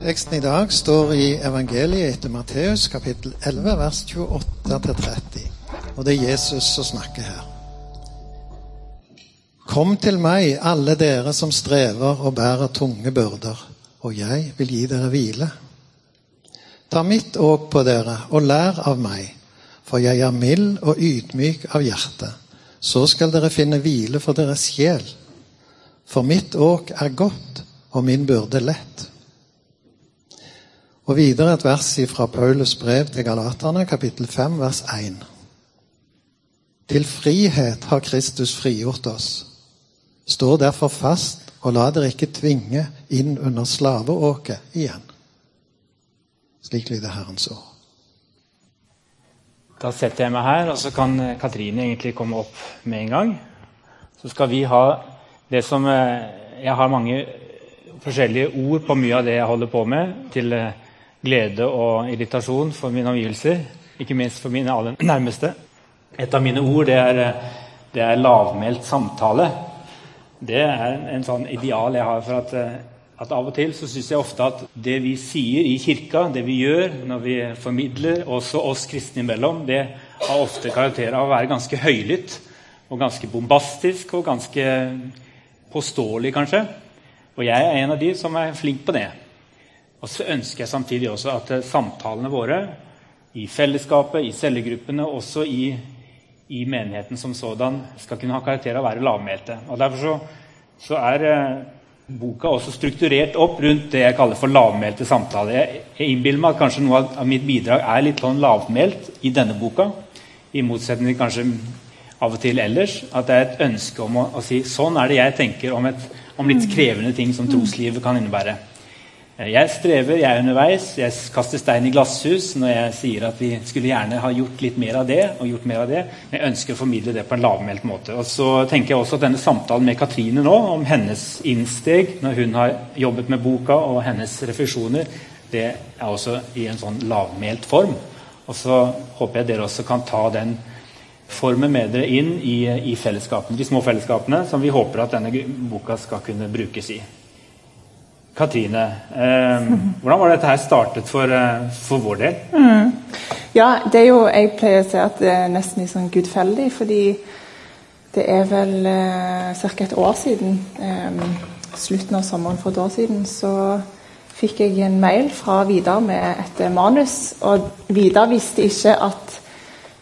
Teksten i dag står i evangeliet etter Matteus kapittel 11 vers 28-30. Og det er Jesus som snakker her. Kom til meg, alle dere som strever og bærer tunge byrder, og jeg vil gi dere hvile. Ta mitt åk på dere og lær av meg, for jeg er mild og ydmyk av hjerte. Så skal dere finne hvile for deres sjel. For mitt åk er godt, og min byrde lett. Og videre et vers fra Paulus brev til Galaterne, kapittel 5, vers 1. Til frihet har Kristus frigjort oss. Stå derfor fast, og la dere ikke tvinge inn under slaveåket igjen. Slik lyder Herrens ord. Da setter jeg meg her, og så kan Katrine egentlig komme opp med en gang. Så skal vi ha det som eh, Jeg har mange forskjellige ord på mye av det jeg holder på med. til eh, glede og irritasjon for mine omgivelser, ikke minst for mine aller nærmeste. Et av mine ord det er, det er lavmælt samtale. Det er en sånn ideal jeg har for at, at av og til så syns jeg ofte at det vi sier i kirka, det vi gjør når vi formidler, også oss kristne imellom, det har ofte karakter av å være ganske høylytt og ganske bombastisk og ganske påståelig, kanskje. Og jeg er en av de som er flink på det. Og så ønsker jeg samtidig også at samtalene våre i fellesskapet, i cellegruppene, også i, i menigheten som sådan, skal kunne ha karakter av å være lavmælte. Og Derfor så, så er eh, boka også strukturert opp rundt det jeg kaller for lavmælte samtaler. Jeg, jeg innbiller meg at kanskje noe av, av mitt bidrag er litt sånn lavmælt i denne boka. I motsetning til kanskje av og til ellers. At det er et ønske om å, å si sånn er det jeg tenker om, et, om litt krevende ting som troslivet kan innebære. Jeg strever, jeg er underveis. Jeg kaster stein i glasshus når jeg sier at vi skulle gjerne ha gjort litt mer av det. og gjort mer av det, Men jeg ønsker å formidle det på en lavmælt måte. Og så tenker jeg også at denne samtalen med Katrine nå, om hennes innsteg når hun har jobbet med boka, og hennes refleksjoner, det er også i en sånn lavmælt form. Og så håper jeg dere også kan ta den formen med dere inn i, i de små fellesskapene som vi håper at denne boka skal kunne brukes i. Katrine, eh, hvordan var dette her startet for, eh, for vår del? Mm. Ja, det er jo, Jeg pleier å si at det er nesten litt sånn gudfeldig, fordi det er vel eh, ca. et år siden, eh, slutten av sommeren for et år siden, så fikk jeg en mail fra Vidar med et manus. Og Vidar visste ikke at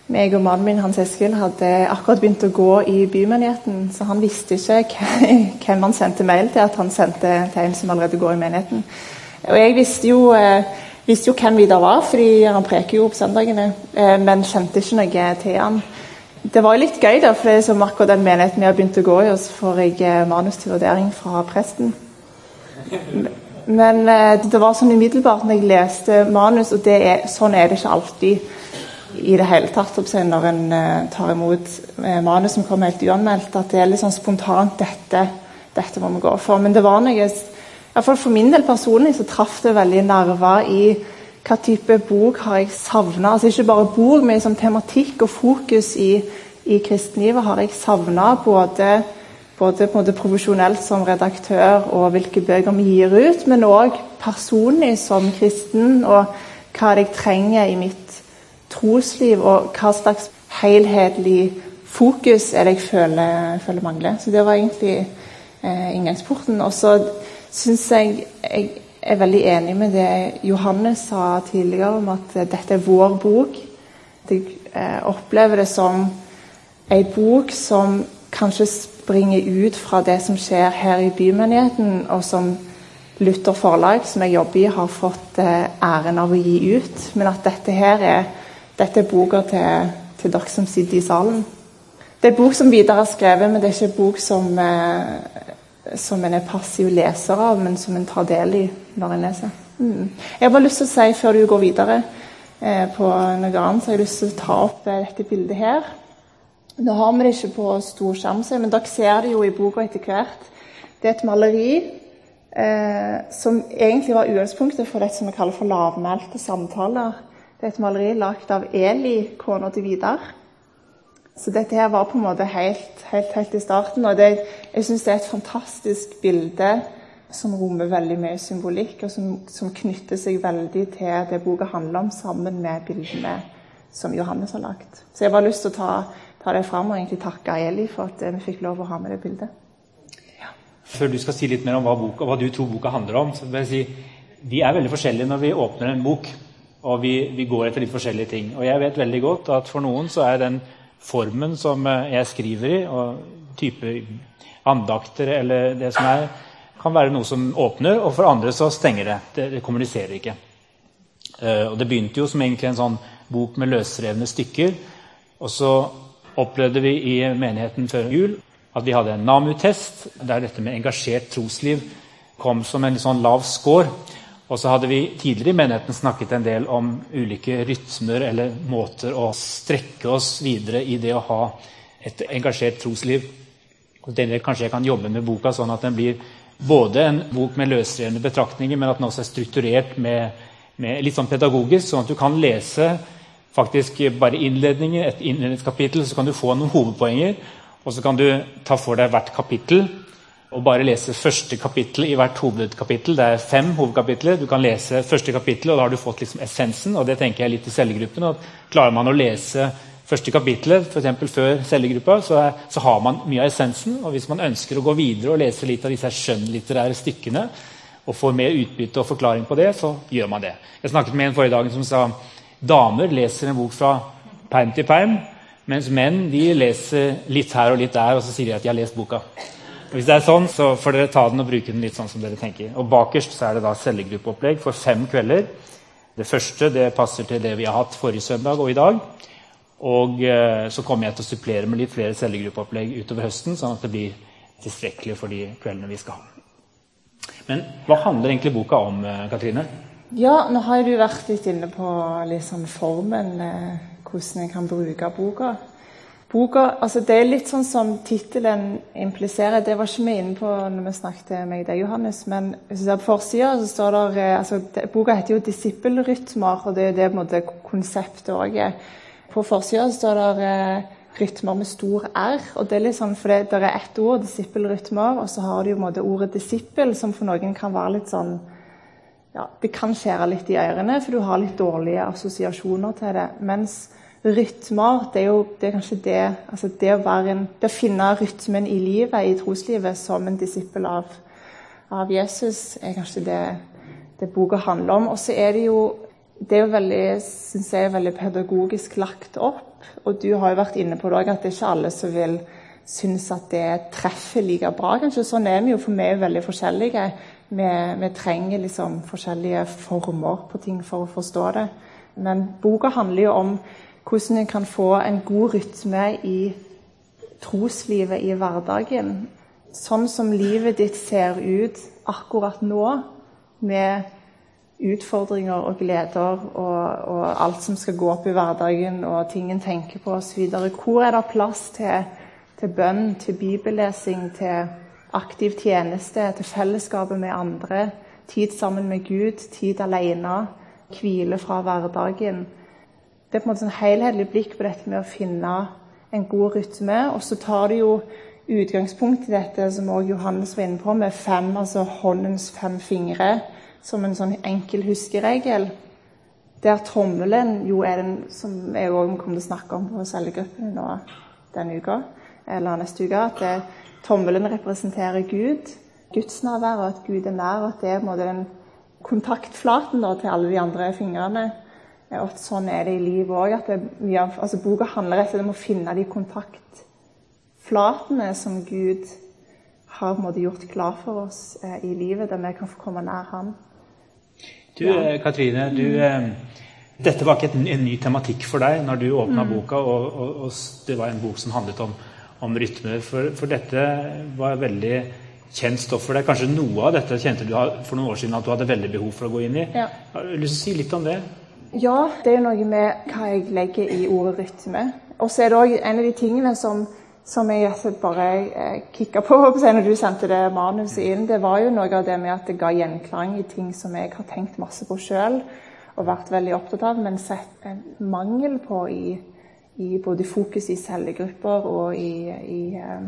meg og mannen min Hans Eskil hadde akkurat begynt å gå i bymenigheten, så han visste ikke hvem han sendte mail til, at han sendte til en som allerede går i menigheten. Og jeg visste jo, eh, visste jo hvem Vidar var, fordi han preker jo på søndagene, eh, men kjente ikke noe til han. Det var litt gøy, da, for det er som akkurat den menigheten jeg har begynt å gå i, og så får jeg eh, manus til vurdering fra presten. Men det var sånn umiddelbart når jeg leste manus, og er, sånn er det ikke alltid i det hele tatt når en uh, tar imot uh, manus som kommer helt uanmeldt. At det er litt sånn spontant dette, dette må vi gå for. Men det var noe iallfall For min del personlig så traff det veldig nerver i hva type bok har jeg savna. Altså ikke bare bok, men liksom tematikk og fokus i, i kristenlivet har jeg savna. Både, både profesjonelt som redaktør og hvilke bøker vi gir ut, men òg personlig som kristen, og hva jeg trenger i mitt trosliv, og hva slags helhetlig fokus er det jeg føler, føler mangler. Så det var egentlig eh, inngangsporten. Og så syns jeg jeg er veldig enig med det Johannes sa tidligere om at dette er vår bok. Jeg eh, opplever det som ei bok som kanskje springer ut fra det som skjer her i bymenigheten, og som Luther Forlag, som jeg jobber i, har fått eh, æren av å gi ut. Men at dette her er dette er boka til, til dere som sitter i salen. Det er bok som Vidar har skrevet, men det er ikke en bok som, eh, som en er passiv leser av, men som en tar del i når en leser. Mm. Jeg har bare lyst til å si, før du går videre eh, på noe annet, så har jeg lyst til å ta opp eh, dette bildet her. Nå har vi det ikke på stor skjerm, men dere ser det jo i boka etter hvert. Det er et maleri eh, som egentlig var utgangspunktet for det som vi kaller for lavmælte samtaler. Det er et maleri lagd av Eli, kona til Vidar. Så dette her var på en måte helt, helt, helt i starten. Og det, jeg syns det er et fantastisk bilde som rommer veldig mye symbolikk, og som, som, knytter seg veldig til det boka handler om, sammen med bildene som Johannes har lagt. Så jeg har bare lyst til å ta, ta det fram og egentlig takke Eli for at vi fikk lov å ha med det bildet. Ja. Før du skal si litt mer om hva, boka, hva, du tror boka handler om, så vil jeg si vi er veldig forskjellige når vi åpner en bok. Og vi, vi, går etter litt forskjellige ting. Og jeg vet veldig godt at for noen så er den formen som eh, jeg skriver i, og type andakter eller det som er, kan være noe som åpner, og for andre så stenger det. Det, det kommuniserer ikke. Uh, og Det begynte jo som egentlig en sånn bok med løsrevne stykker. Og så opplevde vi i menigheten før jul at vi hadde en NAMU-test der dette med engasjert trosliv kom som en sånn lav score. Og så hadde vi tidligere i menigheten snakket en del om ulike rytmer eller måter å strekke oss videre i det å ha et engasjert trosliv. Og denne, kanskje jeg kan jobbe med boka sånn at den blir både en bok med løsrevne betraktninger, men at den også er strukturert med, med litt sånn pedagogisk, sånn at du kan lese faktisk bare innledningen, et innledningskapittel, så kan du få noen hovedpoenger. Og så kan du ta for deg hvert kapittel og bare lese første kapittel i hvert hovedkapittel. Det er fem hovedkapitler. Du kan lese første kapittel, og da har du fått liksom essensen. og det tenker jeg litt i cellegruppen, at Klarer man å lese første kapittelet f.eks. før cellegruppa, så, er, så, har man mye av essensen. og Hvis man ønsker å gå videre og lese litt av disse skjønnlitterære stykkene, og får mer utbytte og forklaring på det, så gjør man det. Jeg snakket med en forrige dag som sa damer leser en bok fra perm til perm, mens menn de leser litt her og litt der, og så sier de at de har lest boka. Hvis det er sånn, så får dere ta den og bruke den litt sånn som dere tenker. Og Bakerst så er det da cellegruppeopplegg for fem kvelder. Det første det passer til det vi har hatt forrige søndag og i dag. Og eh, så kommer jeg til å supplere med litt flere cellegruppeopplegg utover høsten, sånn at det blir tilstrekkelig for de kveldene vi skal ha. Men hva handler egentlig boka om, eh, Katrine? Ja, nå har du vært litt inne på liksom formen, eh, hvordan jeg kan bruke boka. Boka, altså Det er litt sånn som tittelen impliserer. Det var ikke vi inne på når vi snakket med deg, Johannes. Men hvis du ser på forsida, så står det altså, altså, Boka heter jo 'Disippelrytmer', og det er det på en måte konseptet òg. På forsida står det eh, rytmer med stor R. og Det er litt sånn, for det, det er ett ord, disippelrytmer, og så har du jo på en måte ordet 'disippel', som for noen kan være litt sånn ja, Det kan skjære litt i ørene, for du har litt dårlige assosiasjoner til det. mens rytmer, det er jo det er kanskje det altså det å, en, det å, finne rytmen i livet, i troslivet, som en disippel av, av Jesus, er kanskje det, det boka handler om. Og så er det jo det er jo veldig, synes jeg, veldig pedagogisk lagt opp. Og du har jo vært inne på det òg, at det er ikke alle som vil synes at det treffer like bra. kanskje. Sånn er vi jo, for vi er veldig forskjellige. Vi, vi trenger liksom forskjellige former på ting for å forstå det. Men boka handler jo om hvordan en kan få en god rytme i troslivet i hverdagen. Sånn som livet ditt ser ut akkurat nå, med utfordringer og gleder og, og alt som skal gå opp i hverdagen og ting en tenker på osv. Hvor er det plass til, til bønn, til bibellesing, til aktiv tjeneste, til fellesskapet med andre, tid sammen med Gud, tid alene, hvile fra hverdagen? Det er på en måte en helhetlig blikk på dette med å finne en god rytme. Og så tar det jo utgangspunkt i dette som også Johannes var inne på, med fem, altså håndens fem fingre, som en sånn enkel huskeregel. Der trommelen jo er den som jeg òg kommer til å snakke om på cellegruppen nå denne uka, eller neste uke. At det, tommelen representerer Gud, Guds nærvær, og at Gud er nær. Og at det er den kontaktflaten da, til alle de andre fingrene. Og sånn er det i livet òg. Altså, boka handler rett og slett om å finne de kontaktflatene som Gud har måte, gjort klar for oss eh, i livet, der vi kan få komme nær Han. Du, ja. Eh, Katrine, du, eh, dette var ikke en, en, ny tematikk for deg når du åpna mm. boka, og, og, og, det var en bok som handlet om, om rytmer. For, for, dette var veldig kjent stoff for deg. Kanskje noe av dette kjente du for noen år siden at du hadde veldig behov for å gå inn i. Ja. Har du lyst til å si litt om det? Ja, det er noe med hva jeg legger i ordet rytme. Og så er det òg en av de tingene som, som jeg bare eh, kicka på når du sendte det manuset inn. Det var jo noe av det med at det ga gjenklang i ting som jeg har tenkt masse på sjøl og vært veldig opptatt av, men sett en mangel på i, i både fokus i cellegrupper og i, i uh,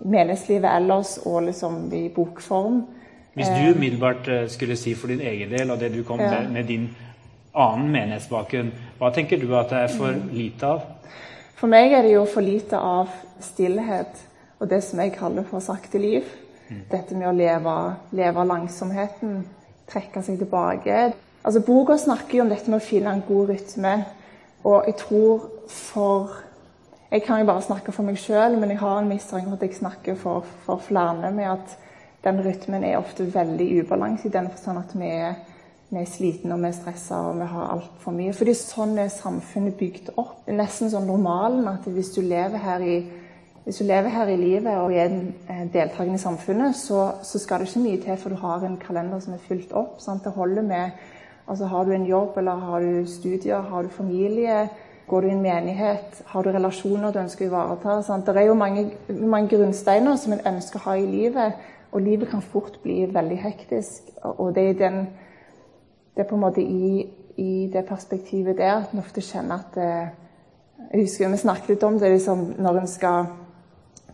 menighetslivet ellers, og liksom i bokform. Hvis du umiddelbart eh, skulle si for din egen del, og det du kom Ja. med, med din annen menighetsbakgrunn, hva tenker du at det er for lite av? For meg er det jo for lite av stillhet og det som jeg kaller for sakte liv. Dette med å leve, leve langsomheten, trekke seg tilbake. Altså, Boka snakker jo om dette med å finne en god rytme. Og jeg tror for Jeg kan jo bare snakke for meg sjøl, men jeg har en mistanke om at jeg snakker for, for flere med at den rytmen er ofte veldig ubalanse i den forstand at vi er, vi er slitne og vi er stressa og vi har altfor mye. Fordi sånn er samfunnet bygd opp. Det er nesten sånn normalen at hvis du lever her i hvis du lever her i livet og er en deltaker i samfunnet, så, så skal det ikke mye til for du har en kalender som er fylt opp. Sant? Det holder med altså Har du en jobb, eller har du studier, har du familie, går du i en menighet, har du relasjoner du ønsker å ivareta? Det er jo mange, mange grunnsteiner som en ønsker å ha i livet, og livet kan fort bli veldig hektisk. Og det er, den, det er på en måte i, i det perspektivet der at en ofte kjenner at eh, Jeg husker vi snakket litt om det liksom, når en skal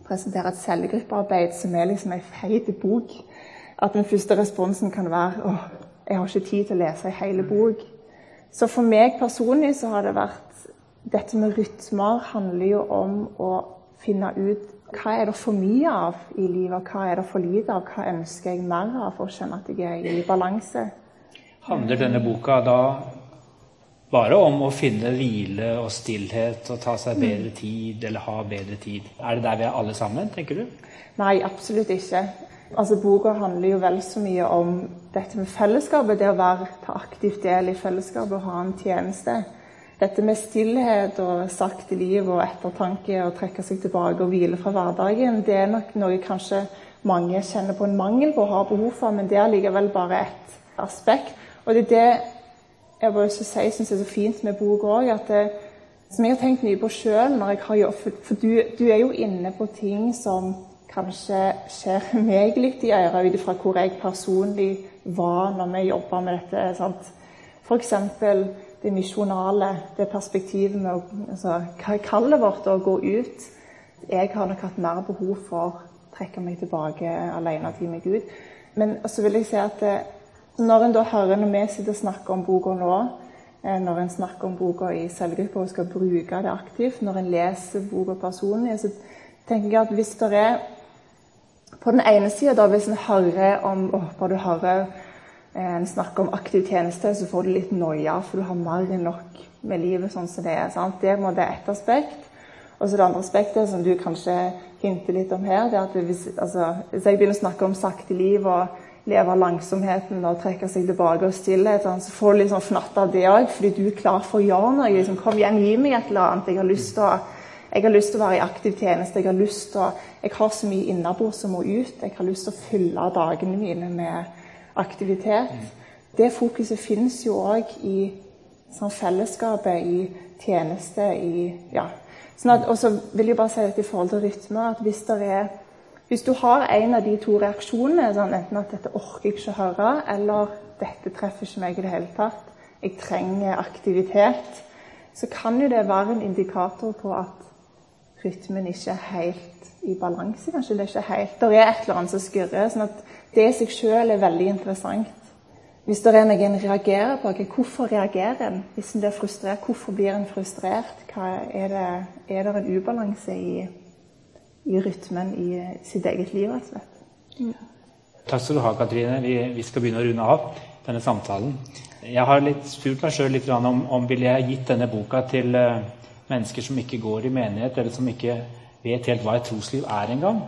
presentere et cellegruppearbeid som er liksom ei feit bok. At den første responsen kan være åh, jeg har ikke tid til å lese ei hel bok. Så for meg personlig så har det vært Dette med rytmer handler jo om å finne ut hva er det for mye av i livet, hva er det for lite av, hva ønsker jeg mer av for å kjenne at jeg er i balanse. Handler denne boka da bare om å finne hvile og stillhet og ta seg bedre tid eller ha bedre tid? Er det der vi er alle sammen, tenker du? Nei, absolutt ikke. Altså, Boka handler jo vel så mye om dette med fellesskapet, det å være, ta aktivt del i fellesskapet og ha en tjeneste. Dette med stillhet og sakte liv og ettertanke og trekke seg tilbake og hvile fra hverdagen, det er nok noe kanskje mange kjenner på en mangel på å ha behov for, men det er likevel bare ett aspekt. Og det er det jeg bare si, synes er så fint med boka òg, at det, som jeg har tenkt mye på sjøl når jeg har jobb For, du, du, er jo inne på ting som kanskje skjer meg litt i øret ut ifra hvor jeg personlig var når vi jobba med dette. sant? F.eks. det misjonale, det perspektivet med altså, hva er kallet vårt å gå ut. Jeg har nok hatt mer behov for å trekke meg tilbake alene tid med Gud. Men så vil jeg si at det, når en da hører når vi sitter og snakker om boka nå, eh, når en snakker om boka i cellegrupper og skal bruke det aktivt, når en leser boka personlig, så tenker jeg at hvis det er På den ene sida, hvis en hører om å, du hører eh, en snakker om aktiv tjeneste, så får du litt noia, for du har mer enn nok med livet sånn som det er. sant? Det er på ett aspekt. Og så det andre aspektet som du kanskje hinter litt om her, det er at hvis, altså, hvis jeg begynner å snakke om sakte liv og leve langsomheten og trekke seg tilbake og stillhet, så får du litt sånn fnatt av det òg, fordi du er klar for å gjøre noe. Liksom, kom igjen, gi meg et eller annet. Jeg har lyst til å være i aktiv tjeneste. Jeg har lyst til å, jeg har så mye innabords som må ut. Jeg har lyst til å fylle dagene mine med aktivitet. Det fokuset finnes jo òg i sånn, fellesskapet, i tjeneste, i ja. Sånn at, og så vil jeg bare si dette i forhold til rytme, at hvis det er hvis du har en av de to reaksjonene, sånn enten at 'dette orker jeg ikke å høre', eller 'dette treffer ikke meg i det hele tatt', 'jeg trenger aktivitet', så kan jo det være en indikator på at rytmen ikke er helt i balanse. Kanskje det er ikke helt Det er et eller annet som skurrer. sånn at det i seg sjøl er veldig interessant. Hvis det er noe en reagerer på, okay, hvorfor reagerer en? Hvis en blir frustrert, hvorfor blir en frustrert? Er, det, er det en ubalanse i i rytmen i sitt eget liv, rett og slett. Takk skal du ha, Katrine. Vi, vi, skal begynne å runde av denne samtalen. Jeg har litt spurt meg sjøl litt om, om ville jeg gitt denne boka til uh, mennesker som ikke går i menighet, eller som ikke vet helt hva et trosliv er engang.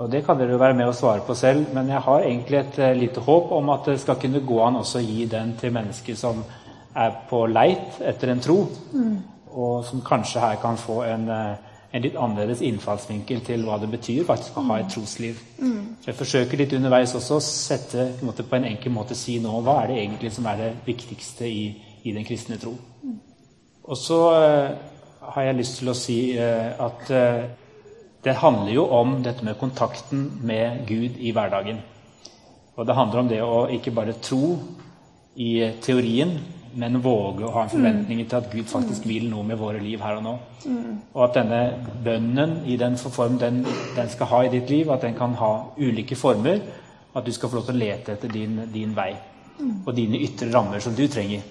Og Det kan dere jo være med å svare på selv, men jeg har egentlig et uh, lite håp om at det skal kunne gå an også å gi den til mennesker som er på leit etter en tro, mm. og som kanskje her kan få en uh, en litt annerledes innfallsvinkel til hva det betyr faktisk å ha et trosliv. Mm. Så jeg forsøker litt underveis også å sette på en, måte, på en enkel måte si nå hva er det egentlig som er det viktigste i, i den kristne tro. Mm. Og så uh, har jeg lyst til å si uh, at uh, det handler jo om dette med kontakten med Gud i hverdagen. Og det handler om det å ikke bare tro i teorien, men våge å ha en forventning til at Gud faktisk vil noe med våre liv her og nå. Og at denne bønnen i den form den, den, skal ha i ditt liv, at den kan ha ulike former. At du skal få lov til å lete etter din, din vei og dine ytre rammer som du trenger.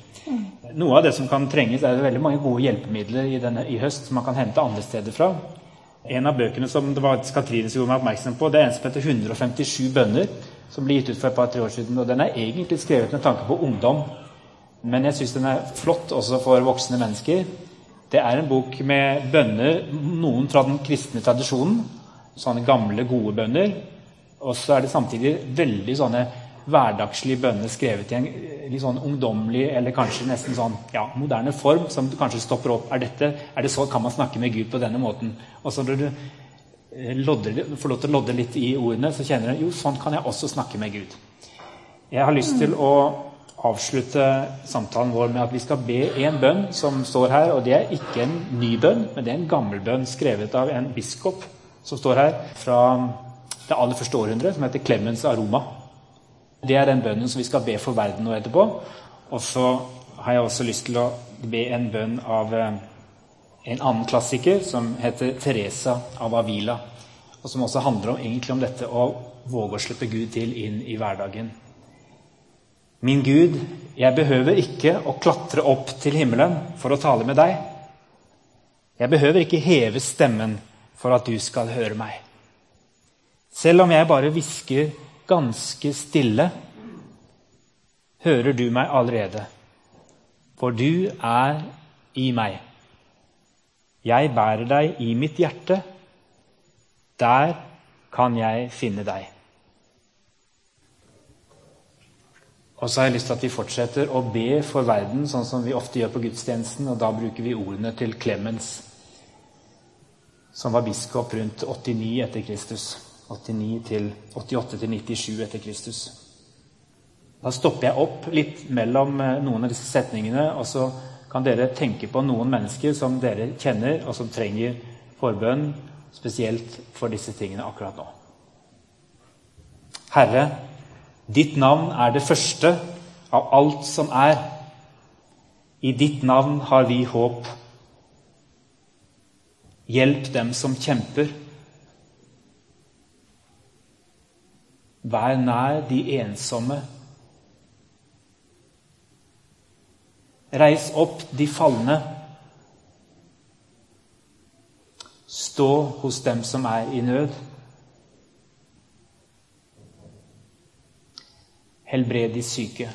Noe av det som kan trenges, er veldig mange gode hjelpemidler i, denne, i høst som man kan hente andre steder fra. En av bøkene som det var Katrine som gjorde meg oppmerksom på, det er en som heter 157 bønner, som ble gitt ut for et par-tre år siden. og Den er egentlig skrevet med tanke på ungdom, men jeg syns den er flott også for voksne mennesker. Det er en bok med bønner, noen fra den kristne tradisjonen, sånne gamle, gode bønner. Og så er det samtidig veldig sånne hverdagslige bønner skrevet i en litt sånn ungdommelig eller kanskje nesten sånn ja, moderne form, som du kanskje stopper opp. Er, dette, er det så kan man snakke med Gud på denne måten? Og så når du eh, lodder, får lov til å lodde litt i ordene, så kjenner du jo, sånn kan jeg også snakke med Gud. Jeg har lyst til å avslutte samtalen vår med at vi skal be en bønn som står her. og Det er ikke en ny bønn, men det er en gammel bønn skrevet av en biskop som står her fra det aller første århundret, som heter Clemens Aroma. Det er den bønnen som vi skal be for verden nå etterpå. Og så har jeg også lyst til å be en bønn av eh, en annen klassiker som heter Teresa av Avila. Og som også handler om, egentlig om dette å våge å slippe Gud til inn i hverdagen. Min Gud, jeg behøver ikke å klatre opp til himmelen for å tale med deg. Jeg behøver ikke heve stemmen for at du skal høre meg. Selv om jeg bare hvisker ganske stille, hører du meg allerede. For du er i meg. Jeg bærer deg i mitt hjerte. Der kan jeg finne deg. Og så har jeg lyst til at vi fortsetter å be for verden, sånn som vi ofte gjør på gudstjenesten. Og da bruker vi ordene til Clemens, som var biskop rundt 89 etter Kristus. 89 til 88 til 97 etter Kristus. Da stopper jeg opp litt mellom eh, noen av disse setningene, og så kan dere tenke på noen mennesker som dere kjenner, og som trenger forbønn, spesielt for disse tingene akkurat nå. Herre, ditt navn er det første av alt som er. I ditt navn har vi håp. Hjelp dem som kjemper. Vær nær de ensomme. Reis opp de falne. Stå hos dem som er i nød. Helbred de syke.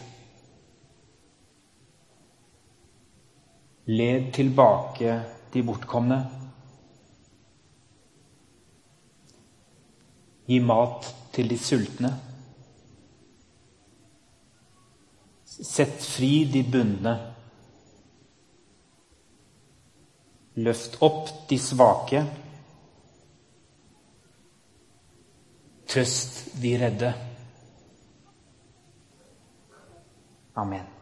Led tilbake de bortkomne. Gi mat til de sultne. Sett fri de bundne. Løft opp de svake. Trøst de redde. Amen.